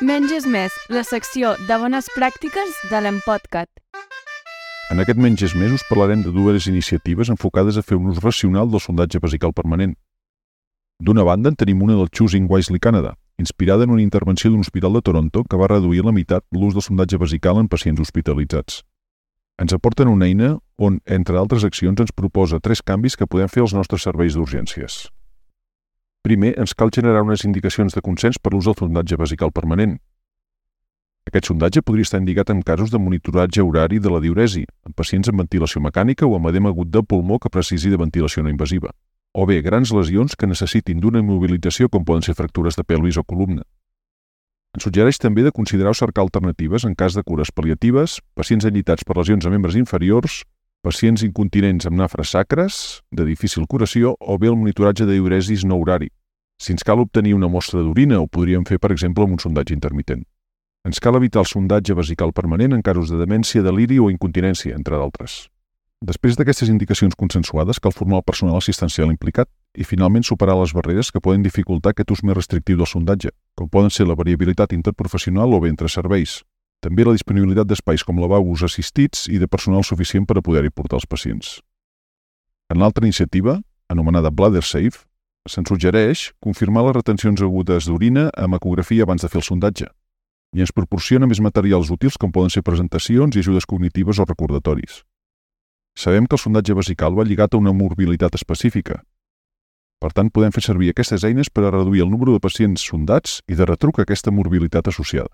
Menys és més, la secció de bones pràctiques de l'Empodcat. En aquest Menys és més us parlarem de dues iniciatives enfocades a fer un ús racional del sondatge vesical permanent. D'una banda, en tenim una del Choosing Wisely Canada, inspirada en una intervenció d'un hospital de Toronto que va reduir a la meitat l'ús del sondatge vesical en pacients hospitalitzats. Ens aporten una eina on, entre altres accions, ens proposa tres canvis que podem fer als nostres serveis d'urgències. Primer, ens cal generar unes indicacions de consens per l'ús del sondatge vesical permanent. Aquest sondatge podria estar indicat en casos de monitoratge horari de la diuresi, en pacients amb ventilació mecànica o amb edema agut de pulmó que precisi de ventilació no invasiva, o bé grans lesions que necessitin d'una immobilització com poden ser fractures de pelvis o columna. Ens suggereix també de considerar o cercar alternatives en cas de cures paliatives, pacients allitats per lesions a membres inferiors, pacients incontinents amb nafres sacres, de difícil curació, o bé el monitoratge de diuresis no horari. Si ens cal obtenir una mostra d'orina, ho podríem fer, per exemple, amb un sondatge intermitent. Ens cal evitar el sondatge vesical permanent en casos de demència, deliri o incontinència, entre d'altres. Després d'aquestes indicacions consensuades, cal formar el personal assistencial implicat i, finalment, superar les barreres que poden dificultar aquest ús més restrictiu del sondatge, com poden ser la variabilitat interprofessional o bé entre serveis, també la disponibilitat d'espais com lavabos assistits i de personal suficient per a poder-hi portar els pacients. En l'altra iniciativa, anomenada Bladder Safe, se'n suggereix confirmar les retencions agudes d'orina amb ecografia abans de fer el sondatge i ens proporciona més materials útils com poden ser presentacions i ajudes cognitives o recordatoris. Sabem que el sondatge vesical va lligat a una morbilitat específica. Per tant, podem fer servir aquestes eines per a reduir el número de pacients sondats i de retruc aquesta morbilitat associada.